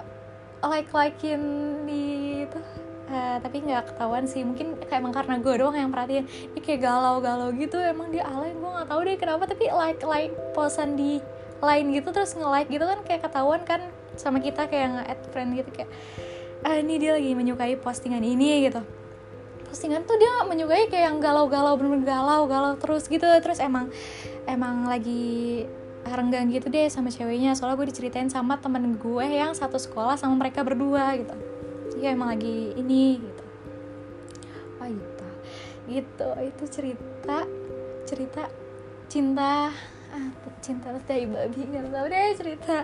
like likein di itu uh, tapi nggak ketahuan sih. Mungkin kayak emang karena gue doang yang perhatiin. Ini kayak galau-galau gitu emang dia alay. Gue nggak tahu deh kenapa tapi like like posan di lain gitu terus nge like gitu kan kayak ketahuan kan sama kita kayak nge-add friend gitu kayak ah ini dia lagi menyukai postingan ini gitu. Postingan tuh dia menyukai kayak yang galau-galau bener-bener galau-galau terus gitu. Terus emang emang lagi renggang gitu deh sama ceweknya. Soalnya gue diceritain sama temen gue yang satu sekolah sama mereka berdua gitu jadi emang lagi ini gitu. Oh gitu gitu itu cerita cerita cinta ah, cinta dari babi nggak tahu deh cerita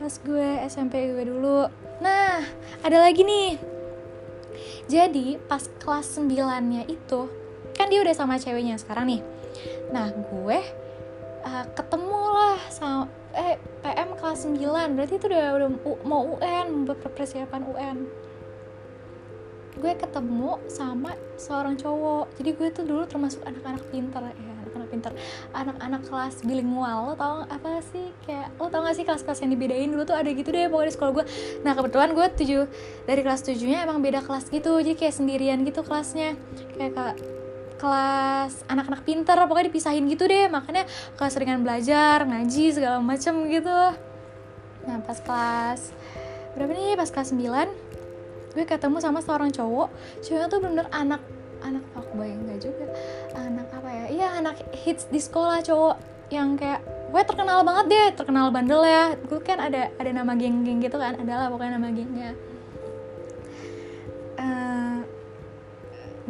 pas gue SMP gue dulu. Nah ada lagi nih. Jadi pas kelas 9 nya itu kan dia udah sama ceweknya sekarang nih. Nah gue uh, ketemu lah sama eh PM kelas 9 berarti itu udah udah mau UN buat persiapan UN gue ketemu sama seorang cowok. Jadi gue tuh dulu termasuk anak-anak pintar ya pinter. Anak-anak kelas bilingual lo tau apa sih? Kayak lo tau gak sih kelas-kelas yang dibedain? Dulu tuh ada gitu deh pokoknya di sekolah gue. Nah kebetulan gue tujuh dari kelas tujuhnya emang beda kelas gitu. Jadi kayak sendirian gitu kelasnya. Kayak kak kelas anak-anak pinter pokoknya dipisahin gitu deh. Makanya kelas seringan belajar ngaji segala macem gitu. Nah pas kelas berapa nih? Pas kelas 9 gue ketemu sama seorang cowok cowoknya tuh bener-bener anak anak fuckboy enggak juga. Anak apa ya? Iya anak hits di sekolah cowok yang kayak gue terkenal banget deh terkenal bandel ya. Gue kan ada ada nama geng-geng gitu kan adalah pokoknya nama gengnya. Uh,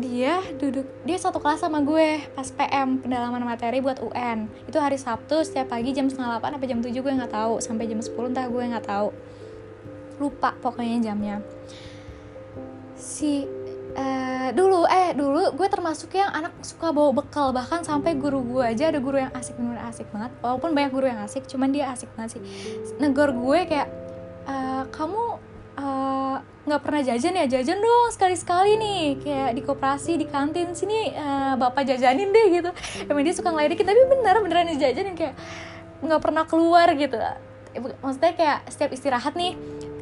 dia duduk dia satu kelas sama gue pas PM pendalaman materi buat UN itu hari Sabtu setiap pagi jam setengah 8 sampai jam 7 gue nggak tahu. Sampai jam 10 entah gue nggak tahu. Lupa pokoknya jamnya si uh, dulu eh dulu gue termasuk yang anak suka bawa bekal bahkan sampai guru gue aja ada guru yang asik bener asik banget. Walaupun banyak guru yang asik cuman dia asik banget sih. Negor gue kayak uh, kamu eh, nggak uh, pernah jajan ya? Jajan dong sekali sekali nih. Kayak di koperasi di kantin sini uh, bapak jajanin deh gitu. Emang dia suka ngeledekin tapi bener beneran dijajanin kayak nggak pernah keluar gitu. Maksudnya kayak setiap istirahat nih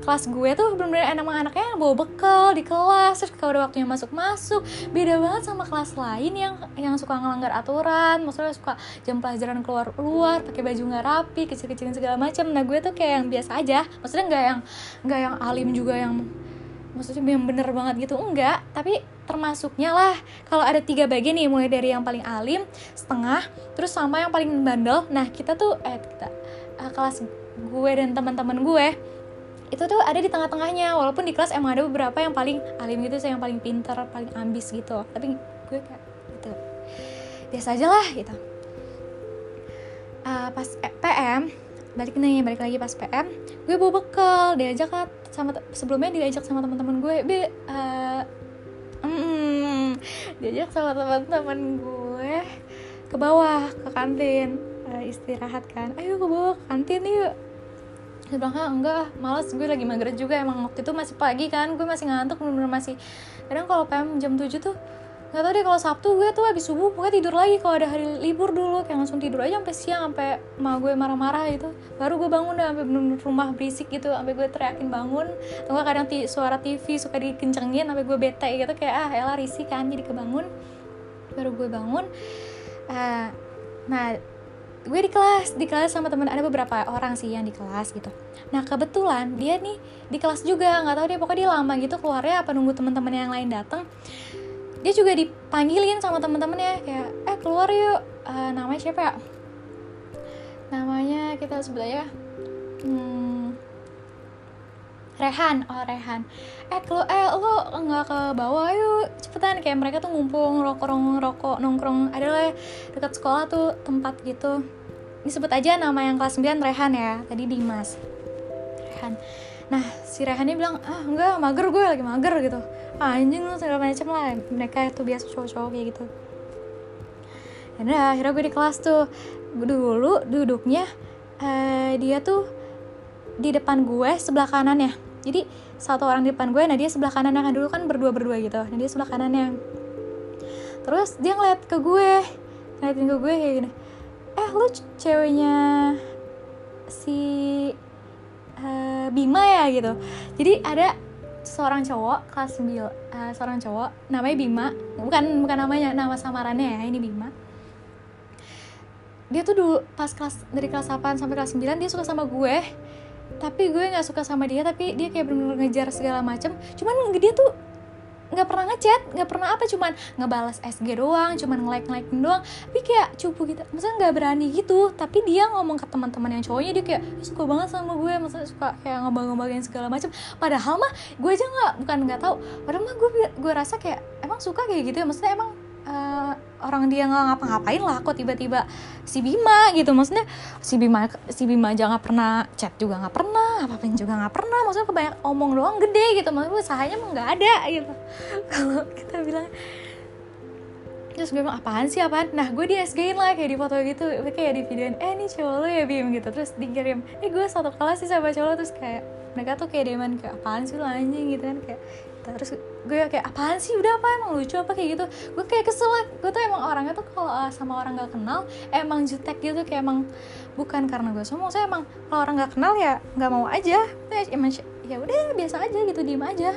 kelas gue tuh bener-bener emang anaknya bawa bekal di kelas terus kalau udah waktunya masuk masuk beda banget sama kelas lain yang yang suka ngelanggar aturan maksudnya suka jam pelajaran keluar keluar pakai baju nggak rapi kecil-kecilin segala macam nah gue tuh kayak yang biasa aja maksudnya nggak yang nggak yang alim juga yang maksudnya yang bener banget gitu enggak. Tapi termasuknya lah kalau ada tiga bagian nih mulai dari yang paling alim setengah terus sama yang paling bandel. Nah kita tuh eh kita uh, kelas gue dan teman-teman gue itu tuh ada di tengah-tengahnya walaupun di kelas emang ada beberapa yang paling alim gitu saya yang paling pinter paling ambis gitu. Tapi gue kayak gitu. Biasa aja lah gitu. Uh, pas eh, PM balik nih balik lagi pas PM gue bawa bekal diajak kan sama sebelumnya diajak sama teman-teman gue be uh, mm, diajak sama teman-teman gue ke bawah ke kantin uh, istirahat kan. Ayo ke bawah ke kantin yuk dia bilang ah enggak malas gue lagi mager juga emang waktu itu masih pagi kan gue masih ngantuk bener-bener masih. Kadang kalau PM jam 7 tuh nggak tau deh kalau Sabtu gue tuh habis subuh pokoknya tidur lagi kalau ada hari libur dulu kayak langsung tidur aja sampai siang sampai ma gue marah-marah gitu. Baru gue bangun dah sampai bener-bener rumah berisik gitu sampai gue teriakin bangun. Atau kadang suara TV suka dikencengin sampai gue bete gitu kayak ah elah risih kan jadi kebangun. Baru gue bangun uh, nah gue di kelas di kelas sama temen ada beberapa orang sih yang di kelas gitu. Nah kebetulan dia nih di kelas juga nggak tahu dia pokoknya dia lama gitu keluarnya apa nunggu teman-teman yang lain datang dia juga dipanggilin sama temen-temennya kayak eh keluar yuk. Uh, namanya siapa ya? Namanya kita sebut aja hmm, Rehan. Oh Rehan. Eh lo eh lo nggak ke bawah yuk cepetan. Kayak mereka tuh ngumpul ngerokok ngerokok nongkrong adalah dekat sekolah tuh tempat gitu disebut aja nama yang kelas 9 Rehan ya. Tadi Dimas. Rehan. Nah si Rehan ini bilang ah enggak mager gue lagi mager gitu. Ah, anjing lu segala macam lah. Mereka itu biasa cowok-cowok kayak gitu. Ya akhirnya gue di kelas tuh. Dulu duduknya uh, dia tuh di depan gue sebelah kanan ya jadi satu orang di depan gue nah dia sebelah kanannya. Kan dulu kan berdua berdua gitu nah dia sebelah kanannya. Terus dia ngeliat ke gue ngeliatin ke gue kayak gini eh lu ceweknya si uh, Bima ya gitu. Jadi ada seorang cowok kelas 9 uh, eh, seorang cowok namanya Bima. Bukan bukan namanya nama samarannya ya ini Bima. Dia tuh dulu pas kelas dari kelas 8 sampai kelas 9 dia suka sama gue. Tapi gue nggak suka sama dia tapi dia kayak bener-bener ngejar segala macem. Cuman dia tuh nggak pernah ngechat nggak pernah apa cuman ngebalas SG doang cuman nge-like like doang. Tapi kayak cupu gitu. Maksudnya nggak berani gitu tapi dia ngomong ke teman-teman yang cowoknya dia kayak suka banget sama gue maksudnya suka kayak ngobrol-ngobrolin segala macam padahal mah gue aja nggak bukan nggak tahu. Padahal mah gue gue rasa kayak emang suka kayak gitu ya? Maksudnya emang uh, orang dia nggak ngapa-ngapain lah kok tiba-tiba si Bima gitu. Maksudnya si Bima si Bima aja nggak pernah chat juga nggak pernah apa apa juga nggak pernah. Maksudnya kebanyak omong doang gede gitu. Maksudnya usahanya emang nggak ada gitu. *laughs* Kalau kita bilang terus gue bilang apaan sih apaan? Nah gue di SG lah kayak di foto gitu. Kayak di videoin eh ini cowok lo ya Bim gitu. Terus dikirim eh gue satu kelas sih sama cowok terus kayak mereka tuh kayak deman kayak apaan sih lo anjing? Gitu kan kayak terus gue kayak apaan sih? Udah apa? Emang lucu apa? Kayak gitu. Gue kayak kesel gue tuh emang orangnya tuh kalau uh, sama orang gak kenal emang jutek gitu. Kayak emang bukan karena gue semua. Saya emang kalau orang gak kenal ya nggak mau aja. Emang ya udah biasa aja gitu diem aja.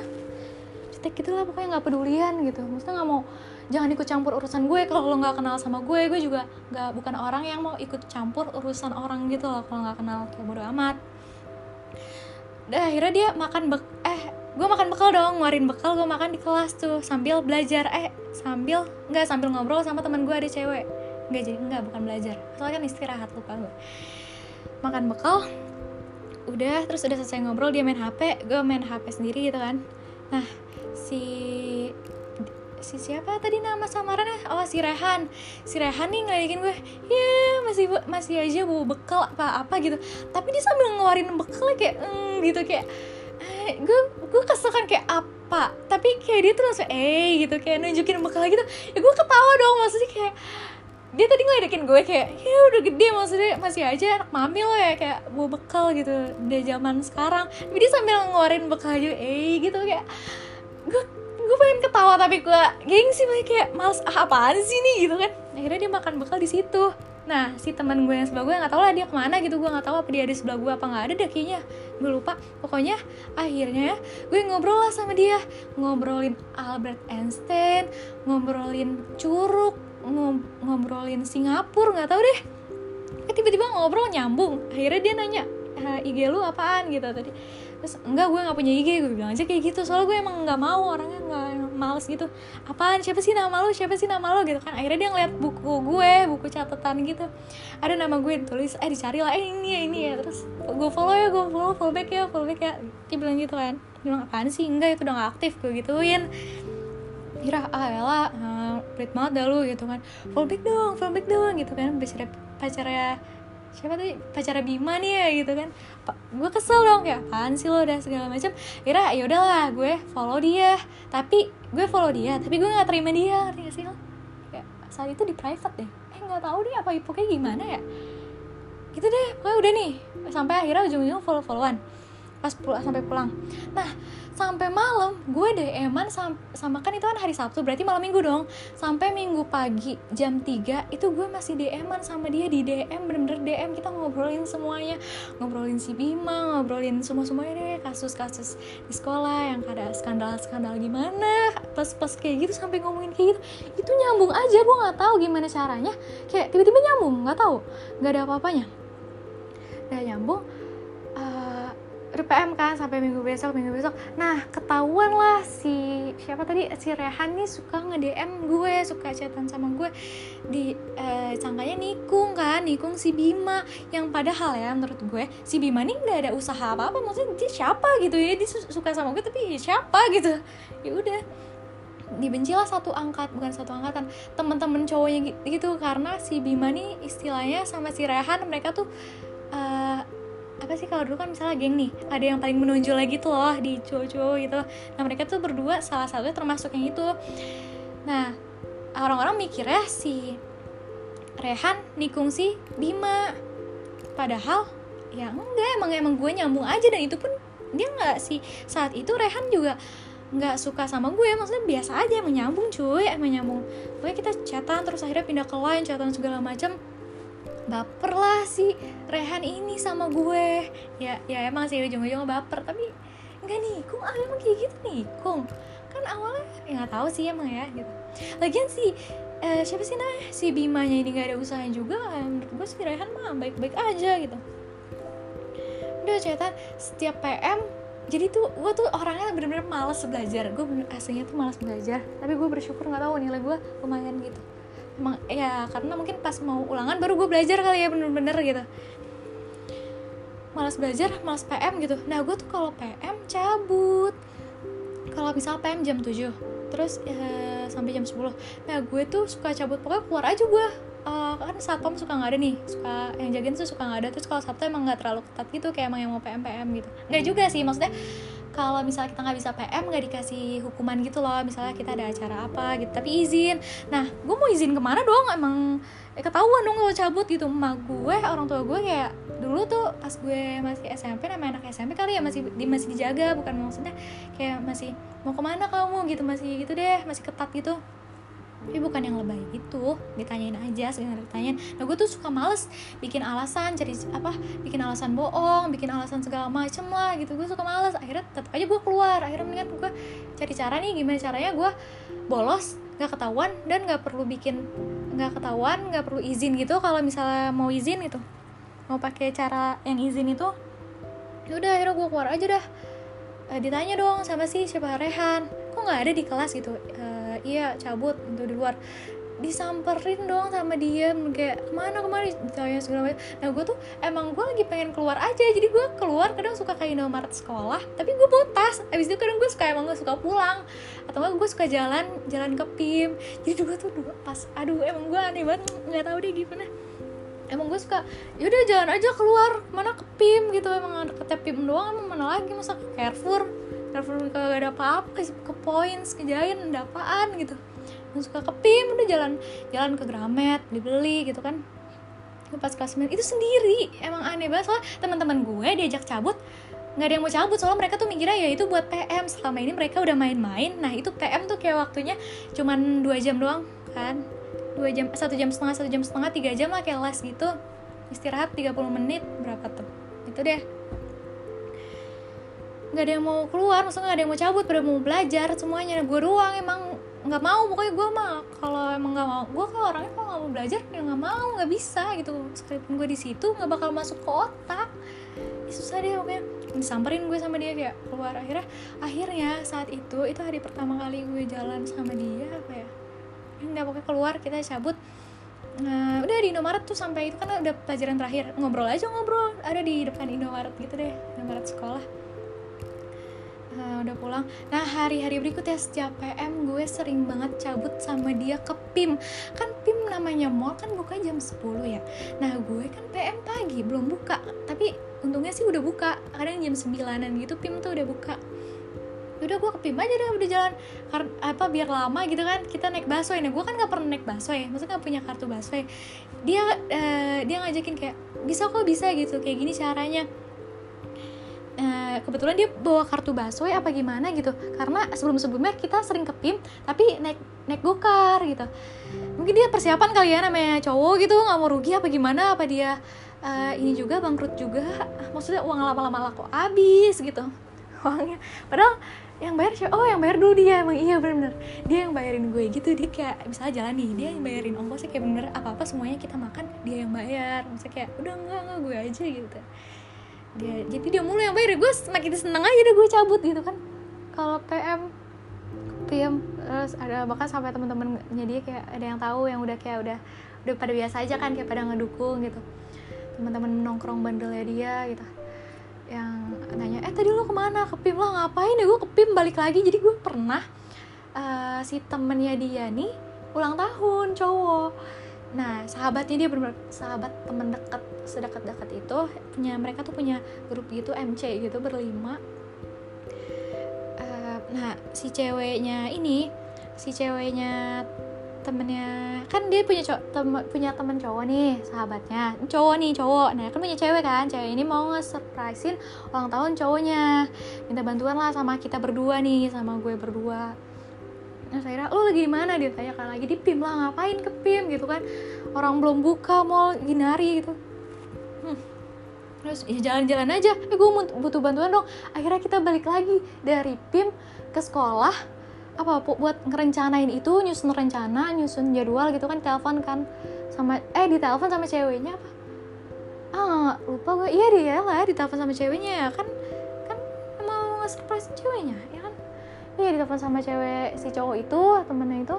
Jutek gitu lah pokoknya nggak pedulian gitu. Maksudnya nggak mau jangan ikut campur urusan gue. Kalau lo nggak kenal sama gue gue juga nggak bukan orang yang mau ikut campur urusan orang gitu loh kalau nggak kenal. Kayak bodo amat. Udah akhirnya dia makan bek eh gue makan bekal dong ngeluarin bekal gue makan di kelas tuh sambil belajar. Eh sambil nggak sambil ngobrol sama teman gue ada cewek. Nggak jadi nggak bukan belajar. Soalnya kan istirahat lupa gue makan bekal udah terus udah selesai ngobrol dia main hp gue main hp sendiri gitu kan. Nah si si siapa tadi nama samarannya? Oh si Rehan. Si Rehan nih ngeliatin gue ya yeah, masih masih aja bawa bekal apa apa gitu. Tapi dia sambil ngeluarin bekal kayak mm, gitu kayak gue gue kesel kan kayak apa? Tapi kayak dia tuh langsung eh gitu kayak nunjukin bekal gitu ya gue ketawa dong maksudnya kayak dia tadi ngeledekin gue kayak ya udah gede maksudnya masih aja anak mami lo ya kayak bawa bekal gitu di zaman sekarang. Tapi dia sambil ngeluarin bekal aja eh gitu kayak gue gue pengen ketawa tapi gue gengsi kayak males ah, apaan sih nih gitu kan. Akhirnya dia makan bekal di situ nah si teman gue yang sebelah gue nggak tahu lah dia ke mana gitu. Gue nggak tahu apa dia di sebelah gue apa nggak ada deh kayaknya. Gue lupa. Pokoknya akhirnya gue ngobrol lah sama dia. Ngobrolin Albert Einstein ngobrolin curug ngobrolin Singapura nggak tahu deh. Eh, tiba-tiba ngobrol nyambung. Akhirnya dia nanya e, IG lu apaan? Gitu tadi terus enggak gue nggak punya IG gue bilang aja kayak gitu. Soalnya gue emang nggak mau orangnya nggak males gitu. Apaan? Siapa sih nama lo? Siapa sih nama lo? Gitu kan. Akhirnya dia ngeliat buku gue buku catatan gitu. Ada nama gue tulis eh dicari lah eh ini ya ini ya. Terus gue follow ya gue follow. Follow back ya follow back ya. Dia bilang gitu kan. Dia bilang apaan sih? Enggak itu udah gak aktif. Gue gituin. Kira ah lah uh, pelit banget dah lu gitu kan. Follow back dong follow back dong gitu kan. Pacarnya pacarnya siapa tuh pacar Bima nih ya gitu kan. Gue kesel dong kayak apaan sih lo udah segala macam kira ya udahlah gue follow dia. Tapi gue follow dia tapi gue nggak terima dia ngerti sih lo? Kayak saat itu di private deh. Eh nggak tahu deh apa pokoknya gimana ya? Gitu deh pokoknya udah nih sampai akhirnya ujung-ujung follow followan pas pulang sampai pulang. Nah sampai malam gue DM-an sama, sama kan itu kan hari Sabtu berarti malam minggu dong. Sampai minggu pagi jam 3 itu gue masih DM-an sama dia di DM bener-bener DM kita ngobrolin semuanya. Ngobrolin si Bima ngobrolin semua-semuanya deh kasus-kasus di sekolah yang ada skandal-skandal gimana pas-pas kayak gitu sampai ngomongin kayak gitu. Itu nyambung aja gue nggak tahu gimana caranya. Kayak tiba-tiba nyambung nggak tahu. Nggak ada apa-apanya. Udah nyambung udah PM kan sampai minggu besok minggu besok. Nah ketahuan lah si siapa tadi? Si Rehan nih suka nge DM gue suka chatan sama gue. Di eh, sangkanya nikung kan nikung si Bima. Yang padahal ya menurut gue si Bima nih nggak ada usaha apa apa maksudnya dia siapa gitu ya? Dia suka sama gue tapi siapa gitu? Ya udah. Dibencilah satu angkat bukan satu angkatan. Teman-teman cowoknya gitu. Karena si Bima nih istilahnya sama si Rehan mereka tuh uh, apa sih kalau dulu kan misalnya geng nih ada yang paling menonjol lagi tuh loh di cowok-cowok gitu. Nah mereka tuh berdua salah satunya termasuk yang itu. Nah orang-orang mikirnya si Rehan nikung si Bima. Padahal ya enggak emang emang gue nyambung aja dan itu pun dia nggak sih. Saat itu Rehan juga nggak suka sama gue maksudnya biasa aja emang nyambung cuy emang nyambung. Pokoknya kita chatan terus akhirnya pindah ke lain chatan segala macam baper lah si Rehan ini sama gue. Ya ya emang sih ujung-ujungnya baper tapi nggak nikung ah emang kayak gitu nikung kan awalnya ya tahu sih emang ya gitu. Lagian si eh, siapa sih namanya? Si Bimanya ini nggak ada usahanya juga menurut gue si Rehan mah baik-baik aja gitu. Udah cerita setiap PM jadi tuh gue tuh orangnya bener-bener males belajar. Gue aslinya tuh males belajar tapi gue bersyukur nggak tahu nilai gue lumayan gitu ya karena mungkin pas mau ulangan baru gue belajar kali ya bener-bener gitu. Malas belajar malas PM gitu. Nah gue tuh kalau PM cabut. Kalau misal PM jam 7 terus ya, sampai jam 10 nah gue tuh suka cabut. Pokoknya keluar aja gue uh, kan satpam suka nggak ada nih. Suka yang jagain tuh suka nggak ada. Terus kalau sabtu emang nggak terlalu ketat gitu kayak emang yang mau PM PM gitu. Nggak juga sih maksudnya kalau misalnya kita nggak bisa PM nggak dikasih hukuman gitu loh. Misalnya kita ada acara apa gitu tapi izin. Nah gue mau izin ke mana dong? Emang eh, ketahuan dong kalau cabut gitu. Emak gue orang tua gue kayak dulu tuh pas gue masih SMP namanya anak SMP kali ya masih di, masih dijaga. Bukan maksudnya kayak masih mau ke mana kamu? gitu masih gitu deh masih ketat gitu tapi bukan yang lebay gitu. Ditanyain aja sekedar ditanyain nah gue tuh suka males bikin alasan cari apa bikin alasan bohong bikin alasan segala macem lah gitu. Gue suka males. Akhirnya tetap aja gue keluar. Akhirnya mendingan gue cari cara nih gimana caranya gue bolos nggak ketahuan dan nggak perlu bikin nggak ketahuan nggak perlu izin gitu kalau misalnya mau izin gitu. Mau pakai cara yang izin itu ya udah akhirnya gue keluar aja dah. E, ditanya dong sama si siapa Rehan kok nggak ada di kelas gitu? E, iya cabut untuk di luar. Disamperin dong sama dia kayak ke mana ke mana? ditanya segala macam. Nah gue tuh emang gue lagi pengen keluar aja. Jadi gue keluar kadang suka ke Indomaret sekolah tapi gue bawa tas abis itu kadang gue suka emang gue suka pulang. Atau enggak gue suka jalan jalan ke PIM jadi gue tuh dua pas aduh emang gue aneh banget nggak tahu deh gimana. Emang gue suka yaudah jalan aja keluar. Mana ke PIM gitu emang ke PIM doang emang mana lagi masa ke Carrefour Carrefour gak ada apa-apa ke Points ke Giant ada apaan gitu. Yang suka ke PIM udah jalan jalan ke Gramet dibeli gitu kan. Pas kelas 9 itu sendiri emang aneh banget. Soalnya teman-teman gue diajak cabut nggak ada yang mau cabut. Soalnya mereka tuh mikirnya ya itu buat PM selama ini mereka udah main-main. Nah itu PM tuh kayak waktunya cuman dua jam doang kan. Dua jam satu jam setengah satu jam setengah tiga jam lah kayak les gitu. Istirahat 30 menit berapa tuh? Itu deh nggak ada yang mau keluar maksudnya nggak ada yang mau cabut pada mau belajar semuanya. Gue doang emang nggak mau pokoknya gue mah kalau emang nggak mau gue kalau orangnya kalau nggak mau belajar ya nggak mau nggak bisa gitu. Sekalipun gue di situ nggak bakal masuk ke otak. Ya, susah deh pokoknya. Disamperin gue sama dia kayak keluar. Akhirnya akhirnya saat itu itu hari pertama kali gue jalan sama dia apa ya nggak pokoknya keluar kita cabut. Nah, udah di Indomaret tuh sampai itu kan udah pelajaran terakhir. Ngobrol aja ngobrol. Ada di depan Indomaret gitu deh Indomaret sekolah udah pulang. Nah hari-hari berikutnya setiap PM gue sering banget cabut sama dia ke PIM kan PIM namanya mall kan buka jam 10 ya. Nah gue kan PM pagi belum buka. Tapi untungnya sih udah buka. Kadang jam 9an gitu PIM tuh udah buka. Udah gue ke PIM aja deh udah jalan. Karena apa biar lama gitu kan kita naik busway. Nah gue kan gak pernah naik busway maksudnya gak punya kartu busway. Dia uh, dia ngajakin kayak bisa kok bisa gitu. Kayak gini caranya eh, kebetulan dia bawa kartu busway apa gimana gitu. Karena sebelum sebelumnya kita sering ke PIM tapi naik naik gokar gitu. Mungkin dia persiapan kali ya namanya cowok gitu nggak mau rugi apa gimana apa dia uh, ini juga bangkrut juga. Maksudnya uang lama-lama kok habis gitu. *laughs* Uangnya. Padahal yang bayar siapa? Oh yang bayar dulu dia emang iya bener-bener. Dia yang bayarin gue gitu dia kayak misalnya jalan nih dia yang bayarin ongkosnya kayak bener apa apa semuanya kita makan dia yang bayar. Misalnya kayak udah enggak enggak gue aja gitu dia jadi dia mulu yang bayar. Gue semakin seneng aja deh gue cabut gitu kan. Kalau PM PM terus ada bahkan sampai temen-temennya dia kayak ada yang tahu yang udah kayak udah udah pada biasa aja kan kayak pada ngedukung gitu. Teman-teman nongkrong bandelnya dia gitu. Yang nanya eh tadi lo ke mana? Ke PIM lah ngapain ya? Gue ke PIM balik lagi. Jadi gue pernah uh, si temennya dia nih ulang tahun cowok nah sahabatnya dia benar sahabat temen dekat sedekat-dekat itu punya mereka tuh punya grup gitu MC gitu berlima. Uh, nah si ceweknya ini si ceweknya temennya kan dia punya cowok tem, punya temen cowok nih sahabatnya. Cowok nih cowok. Nah kan punya cewek kan cewek ini mau nge-surprisein ulang tahun cowoknya. Minta bantuan lah sama kita berdua nih sama gue berdua nah saya lo lagi di mana? Dia tanya kan lagi di pim lah ngapain ke pim gitu kan. Orang belum buka mau ginari gitu. Hmm. terus ya jalan-jalan aja. Eh gue butuh bantuan dong. Akhirnya kita balik lagi dari pim ke sekolah. Apa buat ngerencanain itu nyusun rencana nyusun jadwal gitu kan telepon kan. Sama eh di telepon sama ceweknya apa? Ah lupa gue iya dia lah ditelepon sama ceweknya. Ya kan kan mau nge-surprise ceweknya ya iya ditelepon sama cewek si cowok itu temennya itu.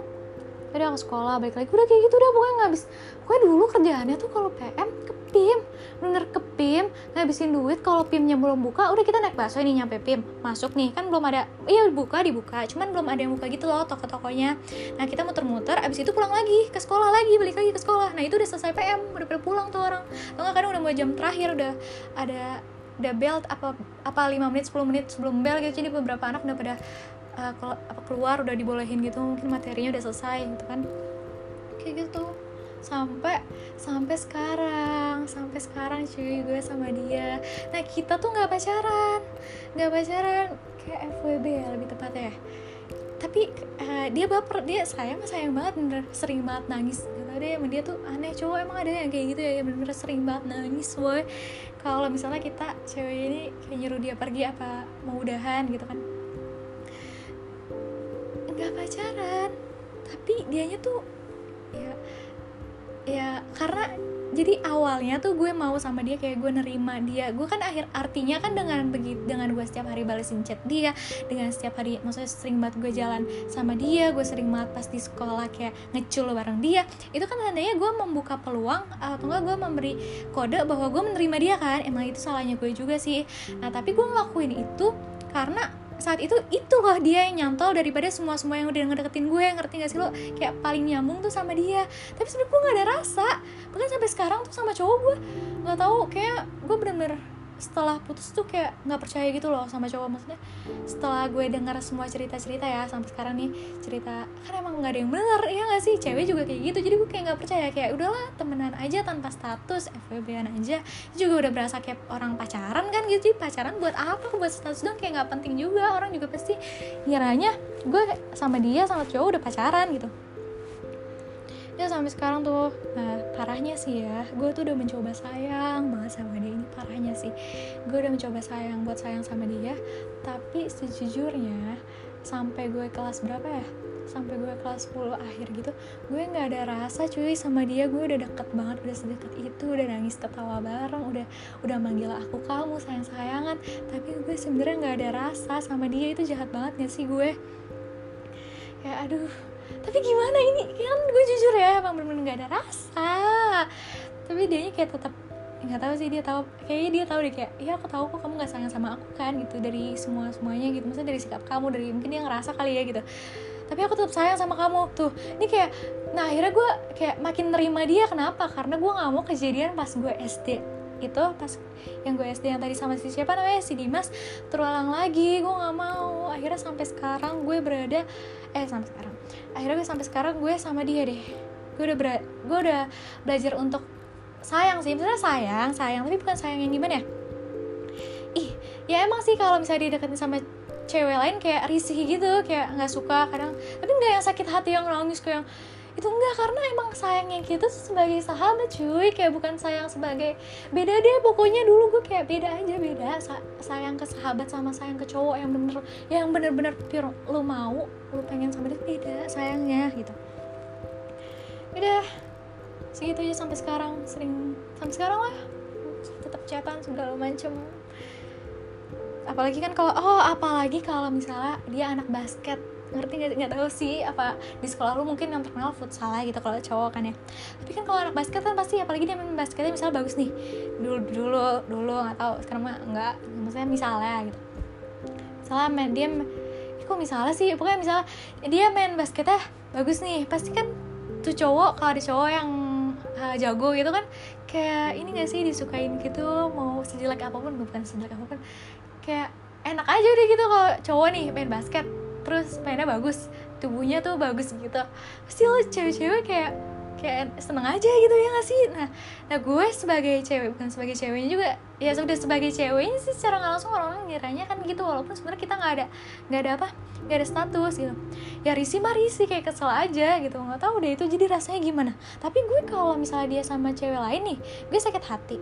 Udah ke sekolah balik lagi. Udah kayak gitu udah pokoknya nggak habis. Pokoknya dulu kerjaannya tuh kalau PM ke PIM bener ke PIM ngabisin duit kalau PIMnya belum buka udah kita naik bakso ini nyampe PIM masuk nih kan belum ada iya buka dibuka. Cuman belum ada yang buka gitu loh toko-tokonya. Nah kita muter-muter abis itu pulang lagi ke sekolah lagi balik lagi ke sekolah. Nah itu udah selesai PM udah pada pulang tuh orang. Nggak kadang udah mau jam terakhir udah ada udah belt apa apa 5 menit 10 menit sebelum bel gitu. Jadi beberapa anak udah pada uh, keluar udah dibolehin gitu mungkin materinya udah selesai gitu kan. Kayak gitu. Sampai sampai sekarang sampai sekarang cuy gue sama dia. Nah kita tuh nggak pacaran nggak pacaran. Kayak FWB ya lebih tepatnya. Tapi uh, dia baper dia sayang sayang banget bener sering banget nangis. Gak tau deh dia tuh aneh. Cowok emang ada yang kayak gitu ya bener, -bener sering banget nangis boy kalau misalnya kita cewek ini kayak nyuruh dia pergi apa mau udahan gitu kan nggak pacaran. Tapi dianya tuh ya ya karena jadi awalnya tuh gue mau sama dia kayak gue nerima dia. Gue kan akhir artinya kan dengan begitu dengan gue setiap hari balesin chat dia dengan setiap hari maksudnya sering banget gue jalan sama dia gue sering banget pas di sekolah kayak ngecul bareng dia itu kan tandanya gue membuka peluang atau enggak gue memberi kode bahwa gue menerima dia kan. Emang itu salahnya gue juga sih. Nah tapi gue ngelakuin itu karena saat itu itu loh dia yang nyantol daripada semua semua yang udah ngedeketin gue ngerti gak sih lo? Kayak paling nyambung tuh sama dia. Tapi sebenarnya gue gak ada rasa. Bahkan sampai sekarang tuh sama cowok gue. Nggak tahu kayak gue bener-bener setelah putus tuh kayak nggak percaya gitu loh sama cowok. Maksudnya setelah gue dengar semua cerita cerita ya sampai sekarang nih cerita kan emang nggak ada yang bener ya nggak sih? Cewek juga kayak gitu jadi gue kayak nggak percaya. Kayak udahlah temenan aja tanpa status FWB-an aja. Juga udah berasa kayak orang pacaran kan gitu. Jadi pacaran buat apa? Buat status dong kayak nggak penting juga. Orang juga pasti ngiranya gue sama dia sama cowok udah pacaran gitu ya sampai sekarang tuh nah parahnya sih ya. Gue tuh udah mencoba sayang banget sama dia ini parahnya sih. Gue udah mencoba sayang buat sayang sama dia tapi sejujurnya sampai gue kelas berapa ya? Sampai gue kelas 10 akhir gitu gue nggak ada rasa cuy sama dia. Gue udah deket banget udah sedekat itu udah nangis ketawa bareng udah udah manggil aku kamu sayang sayangan tapi gue sebenarnya nggak ada rasa sama dia. Itu jahat banget gak sih gue? Ya aduh tapi gimana ini? Kan gue jujur ya emang bener-bener gak ada rasa. Tapi dia kayak tetap nggak tahu sih dia tahu kayaknya dia tahu deh kayak ya aku tahu kok kamu nggak sayang sama aku kan gitu dari semua semuanya gitu. Maksudnya dari sikap kamu dari mungkin dia ngerasa kali ya gitu. Tapi aku tetap sayang sama kamu tuh. Ini kayak nah akhirnya gue kayak makin nerima dia. Kenapa? Karena gue nggak mau kejadian pas gue SD itu pas yang gue SD yang tadi sama si siapa namanya? Si Dimas terulang lagi gue nggak mau. Akhirnya sampai sekarang gue berada eh sampai sekarang akhirnya gue sampai sekarang gue sama dia deh. Gue udah gue udah belajar untuk sayang sih. Sebenarnya sayang sayang tapi bukan sayang yang gimana ya? Ih ya emang sih kalau misalnya dia deketin sama cewek lain kayak risih gitu kayak nggak suka kadang. Tapi nggak yang sakit hati yang nangis kayak yang itu enggak karena emang sayangnya gitu sebagai sahabat cuy. Kayak bukan sayang sebagai beda deh pokoknya dulu gue kayak beda aja beda. Sa sayang ke sahabat sama sayang ke cowok yang bener yang bener-bener pure lo mau lo pengen sama dia beda sayangnya gitu. Udah segitu aja sampai sekarang. Sering sampai sekarang lah. Tetap chatan segala macem. Apalagi kan kalau oh apalagi kalau misalnya dia anak basket ngerti nggak nggak tahu sih apa di sekolah lu mungkin yang terkenal futsal gitu kalau cowok kan ya. Tapi kan kalau anak basket kan pasti apalagi dia main basketnya misalnya bagus nih. Dulu dulu dulu nggak tahu. Sekarang mah nggak. Maksudnya misalnya gitu. Misalnya main dia kok misalnya sih? Pokoknya misalnya dia main basketnya bagus nih pasti kan tuh cowok kalau ada cowok yang uh, jago gitu kan kayak ini gak sih disukain gitu mau sejelek apa pun bukan sejelek apa pun kayak enak aja deh gitu kalau cowok nih main basket terus mainnya bagus tubuhnya tuh bagus gitu. Pasti lo cewek-cewek kayak kayak seneng aja gitu ya gak sih? Nah nah gue sebagai cewek bukan sebagai ceweknya juga ya sudah sebagai ceweknya sih secara nggak langsung orang-orang ngiranya kan gitu walaupun sebenarnya kita nggak ada nggak ada apa nggak ada status gitu. Ya risi mah risi kayak kesel aja gitu nggak tahu deh itu jadi rasanya gimana. Tapi gue kalau misalnya dia sama cewek lain nih gue sakit hati.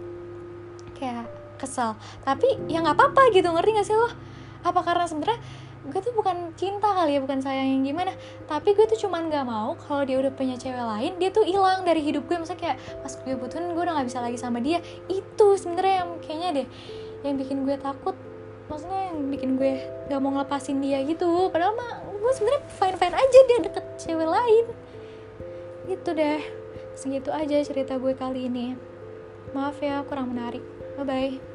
Kayak kesel. Tapi ya nggak apa-apa gitu ngerti gak sih lo? Apa karena sebenarnya gue tuh bukan cinta kali ya bukan sayang yang gimana. Tapi gue tuh cuman gak mau kalau dia udah punya cewek lain dia tuh hilang dari hidup gue maksudnya kayak pas gue butuhin gue udah gak bisa lagi sama dia. Itu sebenarnya yang kayaknya deh yang bikin gue takut. Maksudnya yang bikin gue gak mau ngelepasin dia gitu. Padahal mah gue sebenarnya fine fine aja dia deket cewek lain. Gitu deh. Segitu aja cerita gue kali ini. Maaf ya kurang menarik. Bye bye